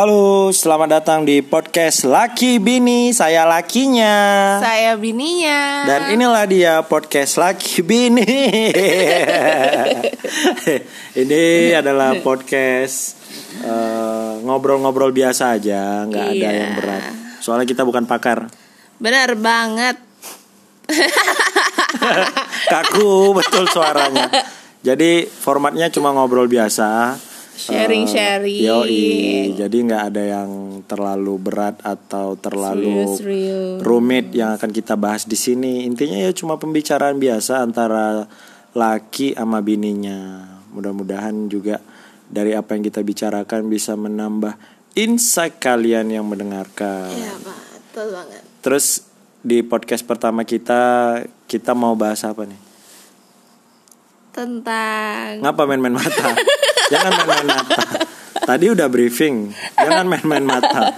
Halo, selamat datang di podcast Laki Bini. Saya lakinya. Saya bininya. Dan inilah dia podcast Laki Bini. Ini adalah podcast eh, ngobrol-ngobrol biasa aja, nggak ada Iya. yang berat. Soalnya kita bukan pakar. Benar banget. Kaku betul suaranya. Jadi formatnya cuma ngobrol biasa. Sharing-sharing. Yoi, jadi nggak ada yang terlalu berat atau terlalu Serius-serius. rumit yang akan kita bahas di sini. Intinya ya cuma pembicaraan biasa antara laki sama bininya. Mudah-mudahan juga dari apa yang kita bicarakan bisa menambah insight kalian yang mendengarkan. Iya, betul banget. Terus di podcast pertama kita kita mau bahas apa nih? Tentang Ngapa main-main mata? Jangan main-main mata. Tadi udah briefing, jangan main-main mata.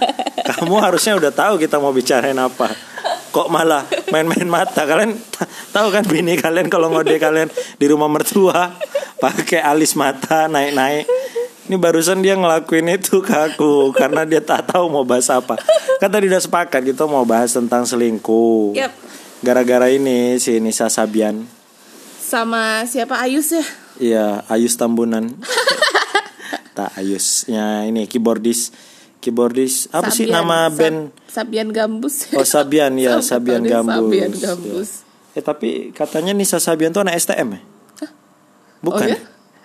Kamu harusnya udah tahu kita mau bicarain apa. Kok malah main-main mata? Kalian tahu kan bini kalian kalau ngode kalian di rumah mertua pakai alis mata naik-naik. Ini barusan dia ngelakuin itu ke aku karena dia tak tahu mau bahas apa. Kan tadi udah sepakat kita mau bahas tentang selingkuh. Yap. Gara-gara ini si Nisa Sabian sama siapa Ayus ya? Iya, Ayus Tambunan. tak Ayusnya ini keyboardis. Keyboardis apa sih Sabian. nama Sab- band? Sabian Gambus. Oh Sabian ya, Sabian betul, Gambus. Sabian Ya. Gambus. Eh tapi katanya Nisa Sabian tuh anak STM ya? Bukan. Oh, ya?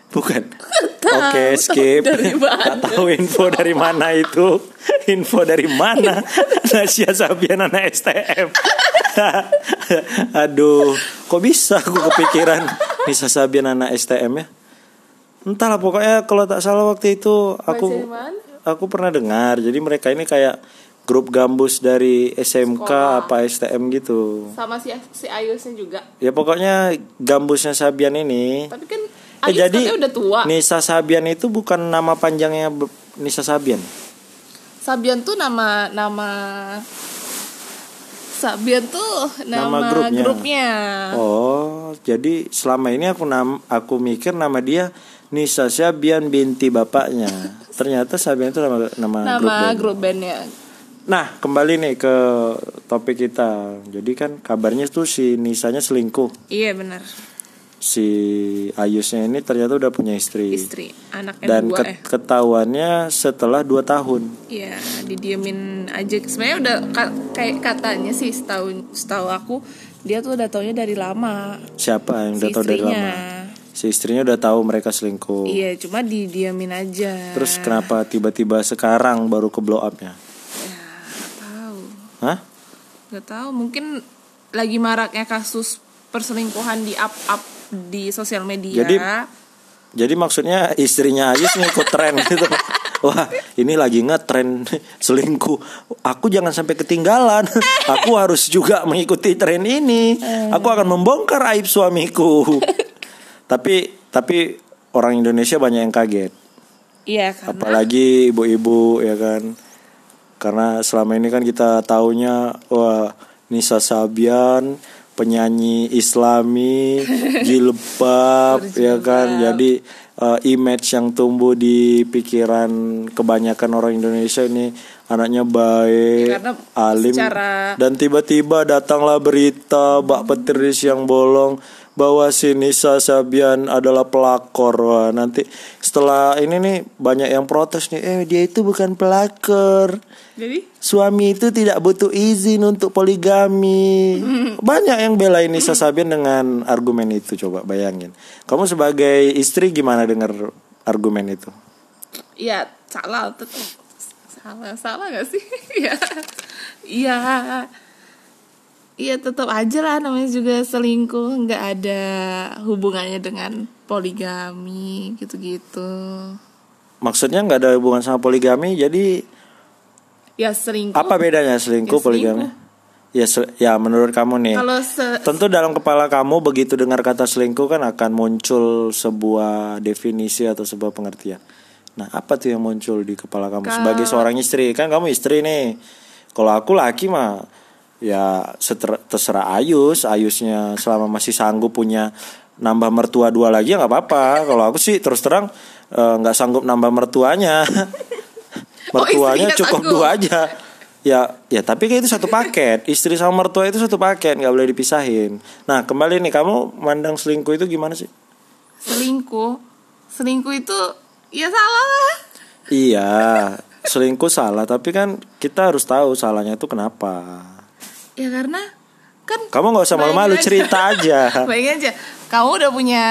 Bukan. Oke, tahu skip. Tak tahu info dari mana itu. Info dari mana? Nasia Sabian anak STM. Aduh, kok bisa aku kepikiran Nisa Sabian anak STM ya? Entahlah pokoknya kalau tak salah waktu itu aku aku pernah dengar. Jadi mereka ini kayak grup gambus dari SMK Sekolah. apa STM gitu. Sama si si Ayusnya juga. Ya pokoknya gambusnya Sabian ini. Tapi kan Eh, Ayus jadi katanya udah tua. Nisa Sabian itu bukan nama panjangnya Nisa Sabian. Sabian tuh nama nama Sabian tuh Nama nama, grupnya. grupnya. Oh, jadi selama ini aku nam aku mikir nama dia Nisa Sabian binti bapaknya. Ternyata Sabian itu nama nama, grup nama band. grup bandnya. Nah, kembali nih ke topik kita. Jadi kan kabarnya tuh si Nisanya selingkuh. Iya benar. Si Ayusnya ini ternyata udah punya istri. Istri, anaknya Dan dua ke- eh. ketahuannya setelah 2 tahun. Iya, didiemin aja. Sebenarnya udah ka- kayak katanya sih setahu setahu aku dia tuh udah taunya dari lama. Siapa yang udah Si tahu dari lama? Si istrinya udah tahu mereka selingkuh. Iya, cuma didiemin aja. Terus kenapa tiba-tiba sekarang baru ke blow up-nya? Ya, nggak tahu. Hah? Nggak tahu, mungkin lagi maraknya kasus perselingkuhan di up up di sosial media. Jadi, Jadi maksudnya istrinya Ayus ngikut tren gitu. Wah, ini lagi ngetren selingkuh. Aku jangan sampai ketinggalan. Aku harus juga mengikuti tren ini. Aku akan membongkar aib suamiku. tapi tapi orang Indonesia banyak yang kaget. Iya, karena Apalagi ibu-ibu ya kan. Karena selama ini kan kita taunya wah Nisa Sabian penyanyi Islami jilbab ya kan. Jadi eh, image yang tumbuh di pikiran kebanyakan orang Indonesia ini anaknya baik, Ya, karena alim secara- dan tiba-tiba datanglah berita bak petir di siang bolong bahwa si Nisa Sabian adalah pelakor. Wah, nanti setelah ini nih banyak yang protes nih, eh dia itu bukan pelakor. jadi Suami itu tidak butuh izin untuk poligami. Banyak yang belain Nisa Sabian dengan argumen itu coba bayangin. Kamu sebagai istri gimana dengar argumen itu? Iya, salah tetap salah salah gak sih? Iya, iya, iya tetap aja lah namanya juga selingkuh, nggak ada hubungannya dengan poligami gitu-gitu. Maksudnya nggak ada hubungan sama poligami, jadi Ya selingkuh. apa bedanya selingkuh Ya, poligami? Ya, se- ya menurut kamu nih. Kalau Tentu dalam kepala kamu begitu dengar kata selingkuh kan akan muncul sebuah definisi atau sebuah pengertian. Nah, apa tuh yang muncul di kepala kamu sebagai seorang istri? Kan kamu istri nih. Kalau aku laki mah ya seter- terserah Ayus, Ayusnya selama masih sanggup punya nambah mertua dua lagi ya nggak apa-apa. Kalau aku sih terus terang eh, nggak sanggup nambah mertuanya. mertuanya istrinya cukup takut. dua aja. Ya ya tapi kan itu satu paket. Istri sama mertua itu satu paket nggak boleh dipisahin. Nah kembali nih kamu mandang selingkuh itu gimana sih? Selingkuh. Selingkuh itu ya salah lah. Iya selingkuh salah. Tapi kan kita harus tahu salahnya itu kenapa ya karena kan kamu nggak usah malu-malu cerita aja. Bayangin aja kamu udah punya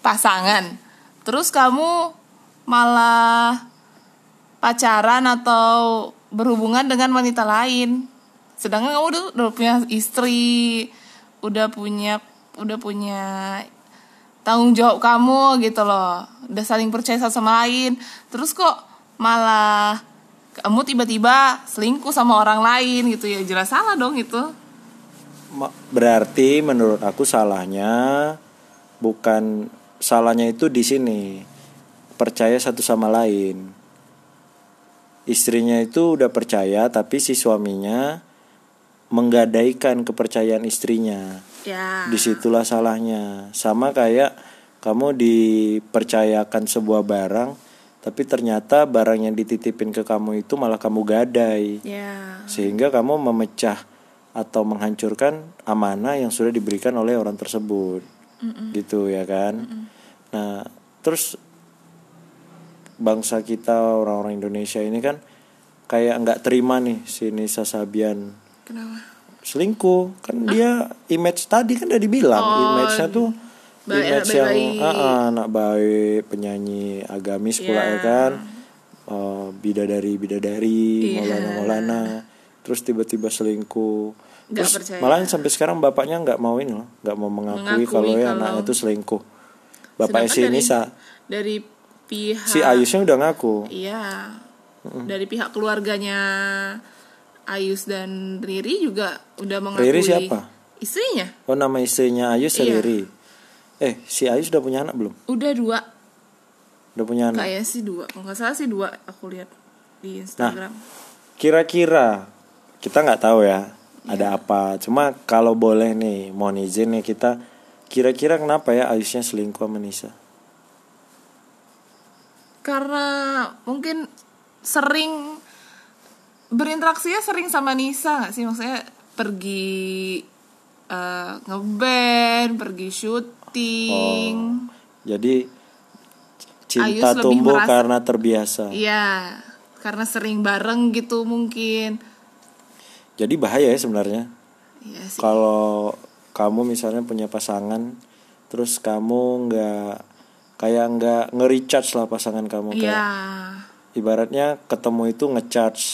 pasangan terus kamu malah pacaran atau berhubungan dengan wanita lain. Sedangkan kamu udah, udah punya istri udah punya udah punya tanggung jawab kamu gitu loh. Udah saling percaya satu sama lain. Terus kok malah kamu tiba-tiba selingkuh sama orang lain gitu ya. Jelas salah dong itu. Berarti menurut aku salahnya bukan salahnya itu di sini. Percaya satu sama lain. Istrinya itu udah percaya tapi si suaminya menggadaikan kepercayaan istrinya. Ya. Di situlah salahnya. Sama kayak kamu dipercayakan sebuah barang tapi ternyata barang yang dititipin ke kamu itu malah kamu gadai. Ya. Sehingga kamu memecah atau menghancurkan amanah yang sudah diberikan oleh orang tersebut. Gitu ya kan? Nah terus bangsa kita orang-orang Indonesia ini kan kayak nggak terima nih si Nisa Sabian. Kenapa? Selingkuh. Kan dia image tadi kan udah dibilang Oh, image-nya tuh baik- image anak yang ah, ah, anak baik penyanyi agamis pula Iya. ya. kan? Eh, bidadari bidadari Iya. maulana maulana terus tiba-tiba selingkuh. Nggak terus percaya. malah sampai sekarang bapaknya nggak mau ini loh nggak mau mengakui, Mengakui kalau ya kalau- anaknya itu selingkuh. Bapaknya si Nisa dari pihak si Ayusnya udah ngaku. Iya. Dari pihak keluarganya Ayus dan Riri juga udah mengakui. Riri siapa? istrinya? Oh nama istrinya Ayus Iya. Riri eh si Ayus udah punya anak belum udah dua udah punya anak kayak sih dua kalau nggak salah sih dua aku lihat di Instagram Kira-kira kita nggak tahu ya Iya. ada apa. Cuma kalau boleh nih, mohon izin nih kita kira-kira kenapa ya Ayusnya selingkuh sama Nisa? karena mungkin sering berinteraksi ya sering sama Nisa nggak sih maksudnya pergi eh, ngeband pergi syuting Jadi cinta Ayus tumbuh merasa- karena terbiasa. Iya, karena sering bareng gitu mungkin. Jadi bahaya ya sebenarnya. Iya sih. Kalau kamu misalnya punya pasangan, terus kamu nggak kayak nggak nge-recharge lah pasangan kamu Iya. kayak ibaratnya ketemu itu ngecharge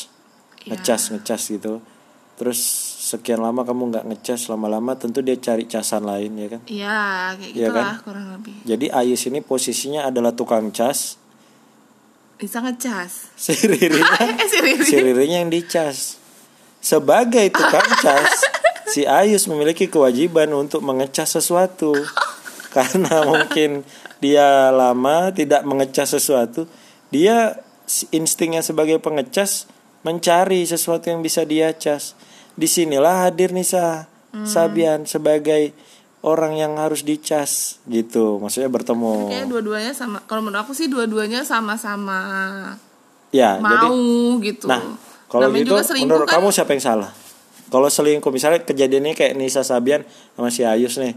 Iya. ngecas ngecas gitu terus sekian lama kamu nggak ngecas lama-lama tentu dia cari casan lain ya kan Iya, kayak gitulah kan? kurang lebih. jadi Ayus ini posisinya adalah tukang cas Bisa ngecas. si Ririnya eh si Riri. si Ririnya yang dicas sebagai tukang cas si Ayus memiliki kewajiban untuk mengecas sesuatu karena mungkin dia lama tidak mengecas sesuatu dia instingnya sebagai pengecas mencari sesuatu yang bisa dia cas di sinilah hadir Nisa Sabian sebagai orang yang harus dicas gitu maksudnya bertemu Kayaknya dua-duanya sama. Kalau menurut aku sih dua-duanya sama-sama ya mau jadi gitu. Nah, kalau gitu menurut kan, kamu siapa yang salah? Kalau selingkuh misalnya kejadiannya kayak Nisa Sabian sama si Ayus nih.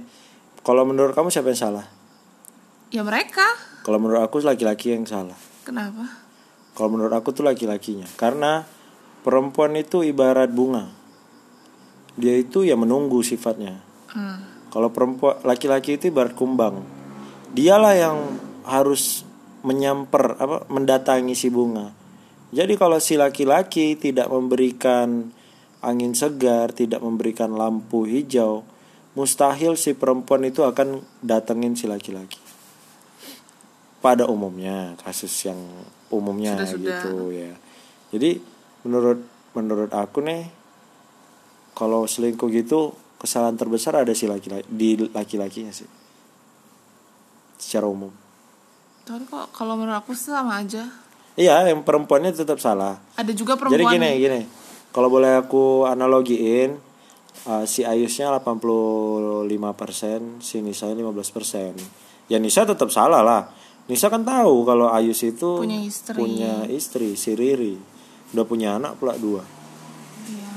Kalau menurut kamu siapa yang salah? ya mereka. Kalau menurut aku laki-laki yang salah. Kenapa? Kalau menurut aku tuh laki-lakinya. Karena perempuan itu ibarat bunga. Dia itu ya menunggu sifatnya. Hmm. Kalau perempuan laki-laki itu ibarat kumbang. Dialah yang harus menyamper apa mendatangi si bunga. Jadi kalau si laki-laki tidak memberikan angin segar, tidak memberikan lampu hijau, mustahil si perempuan itu akan datengin si laki-laki. Pada umumnya kasus yang umumnya Sudah-sudah. gitu ya. Jadi menurut menurut aku nih kalau selingkuh gitu kesalahan terbesar ada si laki-laki di laki-lakinya sih. Secara umum. Tapi kok kalau menurut aku sama aja. Iya, yang perempuannya tetap salah. Ada juga Jadi perempuan gini, gini. Kalau boleh aku analogiin, uh, si Ayusnya 85%, si Nisa 15%. Ya Nisa tetap salah lah. Nisa kan tahu kalau Ayus itu Punya istri. punya istri, si Riri. udah punya anak pula dua.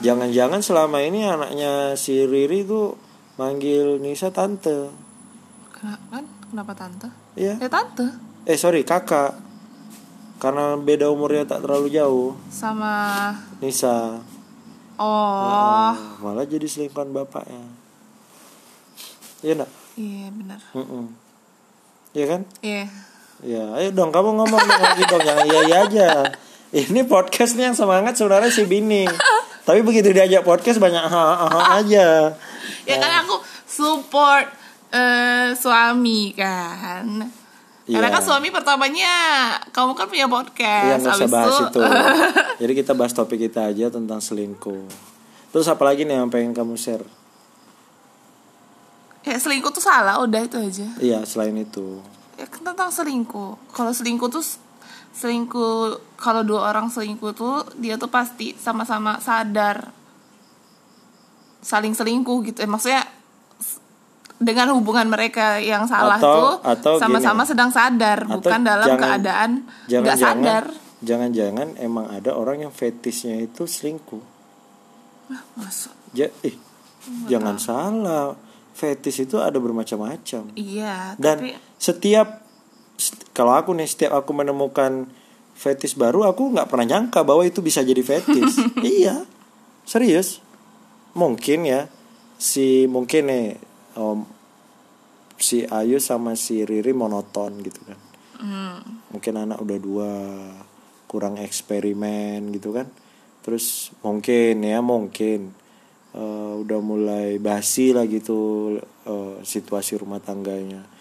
Jangan-jangan selama ini anaknya si Riri tuh manggil Nisa tante. Kenapa kan? Kenapa tante? ya Ya tante? Eh sorry kakak. Karena beda umurnya tak terlalu jauh. Sama Nisa. Oh. Ah, malah jadi selingkuhan bapaknya. Iya enggak iya benar. Iya kan? Iya. Ya ayo dong kamu ngomong dong lagi dong. Jangan iya iya aja. Ini podcast nih yang semangat sebenarnya si Bini tapi begitu diajak podcast banyak ha ha, aja ya kan aku support eh, suami kan karena Iya. kan suami pertamanya kamu kan punya Iya podcast nggak usah bahas itu. Jadi kita bahas topik kita aja tentang selingkuh. Terus apa lagi nih yang pengen kamu share? ya selingkuh tuh salah udah itu aja Iya selain itu. ya kan tentang selingkuh kalau selingkuh tuh selingkuh kalau dua orang selingkuh tuh dia tuh pasti sama-sama sadar saling selingkuh gitu eh, maksudnya dengan hubungan mereka yang salah Atau- tuh atau sama-sama sedang sadar Atau bukan dalam jangan- keadaan nggak sadar jangan-jangan emang ada orang yang fetisnya itu selingkuh. Masa? Ja, eh, jangan salah. Fetis itu ada bermacam-macam. iya Dan tapi setiap kalau aku nih setiap aku menemukan fetis baru aku nggak pernah nyangka bahwa itu bisa jadi fetis. iya. Serius. Mungkin ya si mungkin nih om, si Ayu sama si Riri monoton gitu kan. hmm, Mungkin anak udah dua kurang eksperimen gitu kan. Terus mungkin ya mungkin eh, udah mulai basi lah gitu eh, situasi rumah tangganya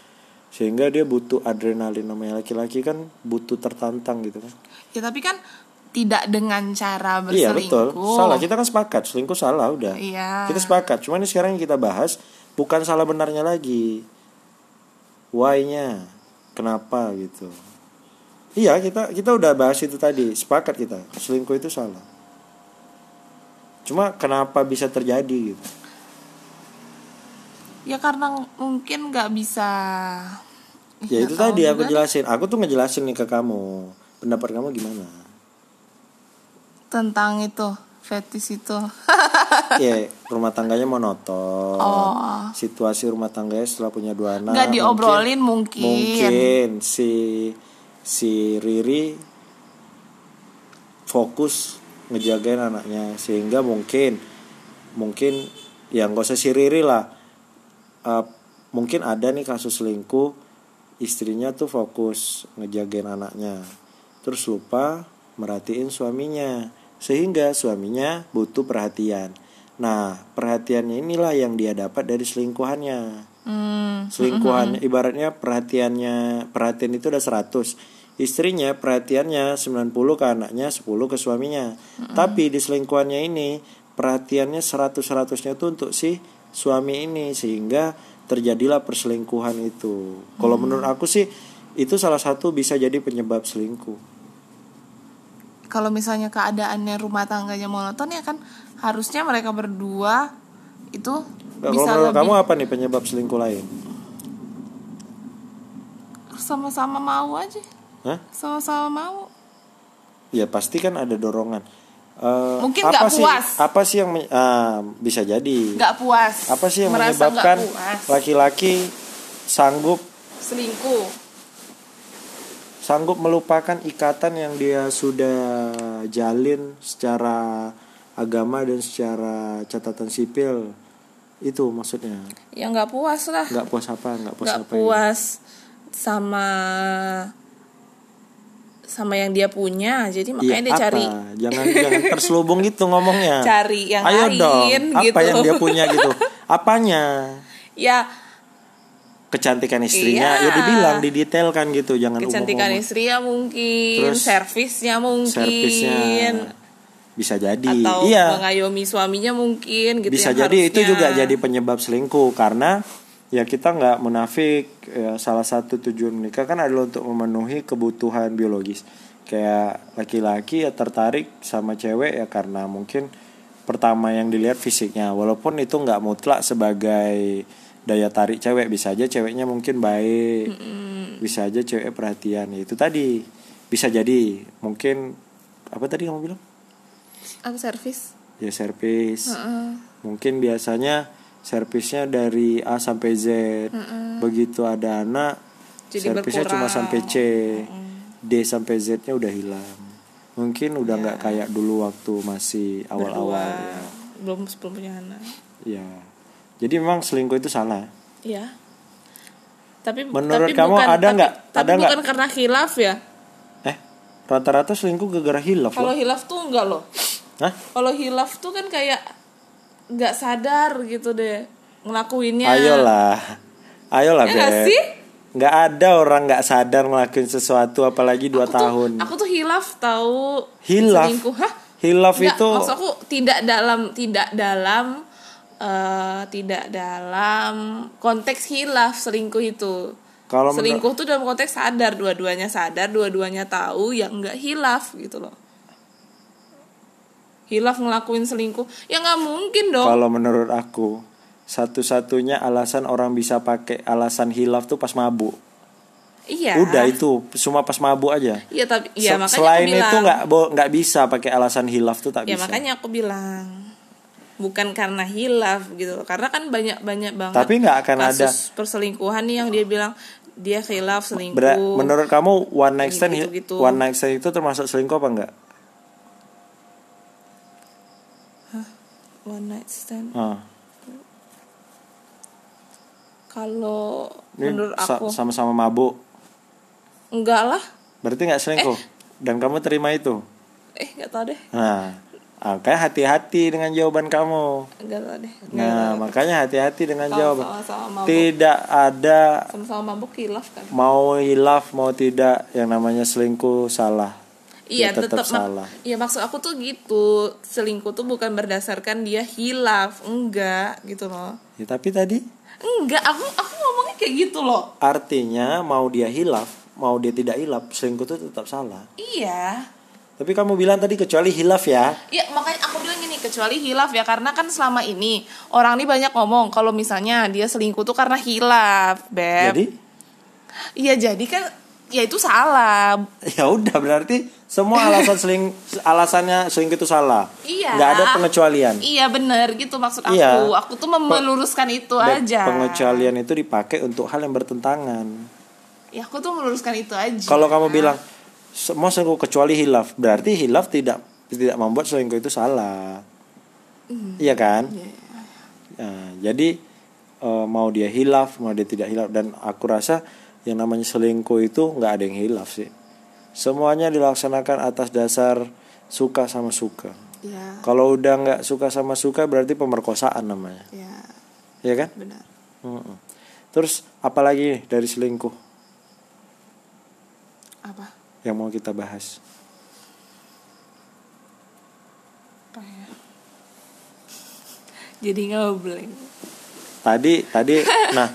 sehingga dia butuh adrenalin namanya. Laki-laki kan butuh tertantang gitu kan. Ya tapi kan tidak dengan cara iya berselingkuh. betul. Salah. Kita kan sepakat. Selingkuh salah udah. Iya. kita sepakat. Cuman ini sekarang yang kita bahas bukan salah benarnya lagi. Why-nya? Kenapa gitu? Iya kita kita udah bahas itu tadi. Sepakat kita. Selingkuh itu salah. Cuma kenapa bisa terjadi gitu ya karena mungkin nggak bisa. Ya itu tadi aku jelasin. Aku tuh ngejelasin nih ke kamu. Pendapat kamu gimana? Tentang itu fetis itu. Ya rumah tangganya monoton. Oh. situasi rumah tangganya setelah punya dua anak nggak diobrolin mungkin, mungkin si si Riri fokus ngejagain anaknya sehingga mungkin mungkin ya nggak usah si Riri lah Eh, mungkin ada nih kasus selingkuh istrinya tuh fokus ngejagain anaknya terus lupa merhatiin suaminya sehingga suaminya butuh perhatian. Nah perhatiannya inilah yang dia dapat dari selingkuhannya. Hmm, selingkuhan ibaratnya perhatiannya perhatian itu udah 100 istrinya perhatiannya 90 ke anaknya 10 ke suaminya. Tapi di selingkuhannya ini perhatiannya 100 100 nya tuh untuk si suami ini sehingga terjadilah perselingkuhan itu. Kalau menurut aku sih itu salah satu bisa jadi penyebab selingkuh. Kalau misalnya keadaannya rumah tangganya monoton ya kan harusnya mereka berdua itu Nah, bisa kalau lebih kamu apa nih penyebab selingkuh lain? Sama-sama mau aja. Hah? sama-sama mau. Ya pasti kan ada dorongan Eh, Mungkin apa nggak sih? puas. apa sih yang ah, bisa jadi? Nggak puas. Apa sih yang Merasa menyebabkan laki-laki sanggup selingkuh. sanggup melupakan ikatan yang dia sudah jalin secara agama dan secara catatan sipil? Itu maksudnya. Ya nggak puas lah. Nggak puas apa? Nggak puas nggak apa ya? puas sama sama yang dia punya jadi Iya, makanya dia apa? cari jangan jangan terselubung gitu ngomongnya Cari yang ayo lain, dong apa gitu. yang dia punya gitu apanya ya kecantikan istrinya Iya. ya dibilang didetailkan gitu jangan kecantikan umum-umum. istri ya mungkin Terus servisnya mungkin servisnya bisa jadi atau iya mengayomi suaminya mungkin gitu bisa jadi itu harusnya. juga jadi penyebab selingkuh karena ya kita nggak munafik ya, salah satu tujuan menikah kan adalah untuk memenuhi kebutuhan biologis. Kayak laki-laki ya tertarik sama cewek ya karena mungkin pertama yang dilihat fisiknya. Walaupun itu nggak mutlak sebagai daya tarik cewek bisa aja ceweknya mungkin baik bisa aja cewek perhatian. Ya, itu tadi bisa jadi. Mungkin apa tadi kamu bilang? Apa servis? ya servis Heeh. mungkin biasanya servisnya dari A sampai Z begitu ada anak Jadi servisnya cuma sampai C D sampai Z nya udah hilang mungkin udah nggak kayak dulu waktu masih awal-awal ya Belum belum punya anak. ya jadi memang selingkuh itu salah Iya. Tapi Menurut tapi kamu bukan, ada nggak? Ada nggak? bukan karena hilaf ya. eh rata-rata selingkuh gara-gara hilaf Kalau hilaf tuh enggak loh. Hah? Kalau hilaf tuh kan kayak nggak sadar gitu deh ngelakuinnya. ayolah ayolah Ya Beb. sih? nggak ada orang nggak sadar ngelakuin sesuatu apalagi dua Aku tuh- tahun aku tuh hilaf tahu. Hilaf? Hah? hilaf itu maksud aku tidak dalam tidak dalam eh, tidak dalam konteks hilaf selingkuh itu. Kalau selingkuh tuh dalam konteks sadar dua-duanya sadar dua-duanya tahu yang nggak hilaf gitu loh. Hilaf ngelakuin selingkuh ya nggak mungkin dong. Kalau menurut aku satu-satunya alasan orang bisa pakai alasan hilaf tuh pas mabuk. iya. Udah itu cuma pas mabuk aja. Iya tapi ya Se- makanya Selain aku bilang. itu nggak nggak bisa pakai alasan hilaf tuh tak Ya bisa. makanya aku bilang bukan karena hilaf gitu karena kan banyak banyak banget Tapi nggak akan ada- kasus perselingkuhan nih yang dia bilang dia hilaf selingkuh Ber- menurut kamu one night stand Gitu-gitu. one night stand itu termasuk selingkuh apa enggak? One night stand. Ah, kalau menurut sa- aku sama-sama mabuk. enggak lah. Berarti nggak selingkuh. Dan kamu terima itu. eh enggak tahu deh. Nah, ah, makanya hati-hati dengan jawaban kamu. enggak tahu deh. Nah, makanya hati-hati dengan jawaban. sama-sama mabuk. Tidak ada sama-sama mabuk hilaf kan? Mau hilaf mau tidak yang namanya selingkuh salah Iya Ya, tetap salah. Iya maksud aku tuh gitu. Selingkuh tuh bukan berdasarkan dia hilaf. Enggak gitu loh. Ya, tapi tadi? Enggak aku aku ngomongnya kayak gitu loh. Artinya mau dia hilaf mau dia tidak hilaf selingkuh itu tetap salah. Iya. Tapi kamu bilang tadi kecuali hilaf ya. Iya makanya aku bilang gini kecuali hilaf ya. Karena kan selama ini orang ini banyak ngomong kalau misalnya dia selingkuh tuh karena hilaf beb. jadi? Iya jadi kan ya itu salah. ya udah berarti semua alasan seling alasannya selingkuh itu salah Iya. nggak ada pengecualian Iya bener gitu maksud aku. Iya. Aku tuh meluruskan itu Dan aja. pengecualian itu dipakai untuk hal yang bertentangan Ya aku tuh meluruskan itu aja. kalau kamu bilang semua selingkuh kecuali hilaf berarti hilaf tidak tidak membuat selingkuh itu salah iya kan iya. Nah, jadi eh, mau dia hilaf mau dia tidak hilaf dan aku rasa yang namanya selingkuh itu nggak ada yang hilaf sih semuanya dilaksanakan atas dasar suka sama suka Iya. kalau udah nggak suka sama suka berarti pemerkosaan namanya Iya ya kan benar. Mm-mm. terus apalagi dari selingkuh Apa? yang mau kita bahas Apa ya? Jadi ngeblank. tadi tadi nah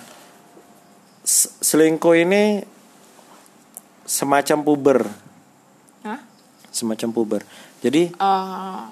selingkuh ini semacam puber Hah? semacam puber jadi Oh.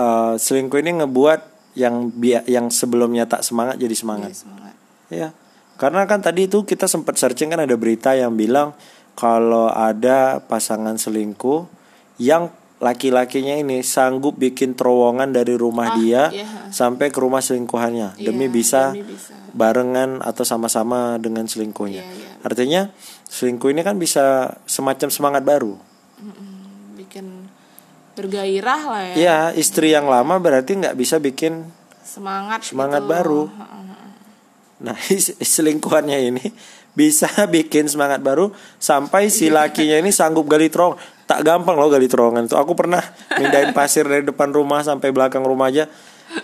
eh, selingkuh ini ngebuat yang bia yang sebelumnya tak semangat jadi semangat Jadi semangat. ya karena kan tadi itu kita sempat searching kan ada berita yang bilang kalau ada pasangan selingkuh yang laki-lakinya ini sanggup bikin terowongan dari rumah Ah, dia iya. sampai ke rumah selingkuhannya demi Iya, bisa demi bisa. barengan atau sama-sama dengan selingkuhnya. Iya, iya. Artinya selingkuh ini kan bisa semacam semangat baru. Bikin bergairah lah ya. Iya, istri yang lama berarti nggak bisa bikin Semangat. Semangat gitu. baru. Nah, selingkuhannya ini bisa bikin semangat baru sampai si lakinya ini sanggup gali terowongan. Tak gampang loh gali terowongan itu. Aku pernah mindahin pasir dari depan rumah sampai belakang rumah aja.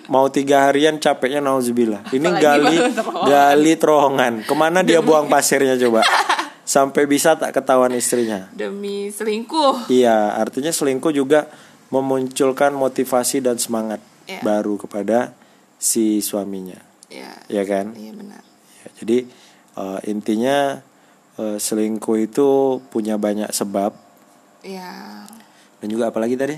Mau tiga harian capeknya nauzubillah. Ini Apalagi gali terowongan. gali terowongan. Ke mana dia buang pasirnya coba? Sampai bisa tak ketahuan istrinya. Demi selingkuh. Iya, artinya selingkuh juga memunculkan motivasi dan semangat Iya. baru kepada si suaminya. Ya. Ya kan? Iya benar. Ya, jadi eh, intinya eh, selingkuh itu punya banyak sebab Ya. dan juga apalagi tadi?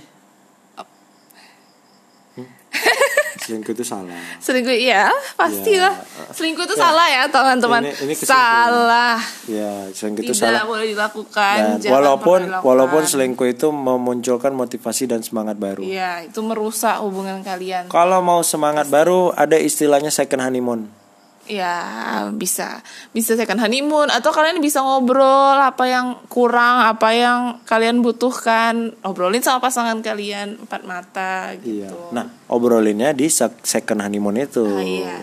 selingkuh itu salah. Selingkuh iya pastilah. Selingkuh itu salah ya teman-teman. Ini- ini kesimpulan. salah. Ya selingkuh itu tidak salah. boleh dilakukan. Dan walaupun dilakukan. walaupun selingkuh itu memunculkan motivasi dan semangat baru. Iya itu merusak hubungan kalian. Kalau mau semangat baru ada istilahnya second honeymoon ya bisa bisa second honeymoon atau kalian bisa ngobrol apa yang kurang apa yang kalian butuhkan obrolin sama pasangan kalian empat mata Iya. gitu Nah, obrolinnya di sec- second honeymoon itu. iya.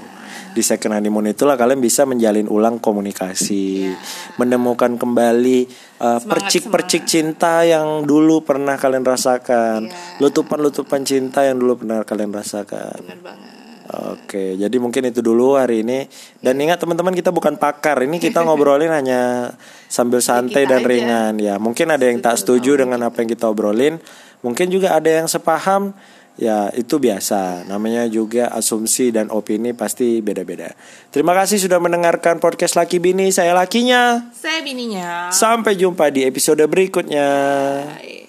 Di second honeymoon itulah kalian bisa menjalin ulang komunikasi, Iya. menemukan kembali uh, Semangat, percik-percik cinta yang dulu pernah kalian rasakan, Iya. lutupan-lutupan cinta yang dulu pernah kalian rasakan. bener banget Oke, jadi mungkin itu dulu hari ini. Dan ingat teman-teman kita bukan pakar. Ini kita ngobrolin hanya sambil santai dan aja. ringan. Ya, mungkin ada yang tak setuju dengan apa yang kita obrolin. Mungkin juga ada yang sepaham. Ya, itu biasa. Namanya juga asumsi dan opini pasti beda-beda. Terima kasih sudah mendengarkan podcast Laki Bini. Saya lakinya. saya bininya Sampai jumpa di episode berikutnya. Bye.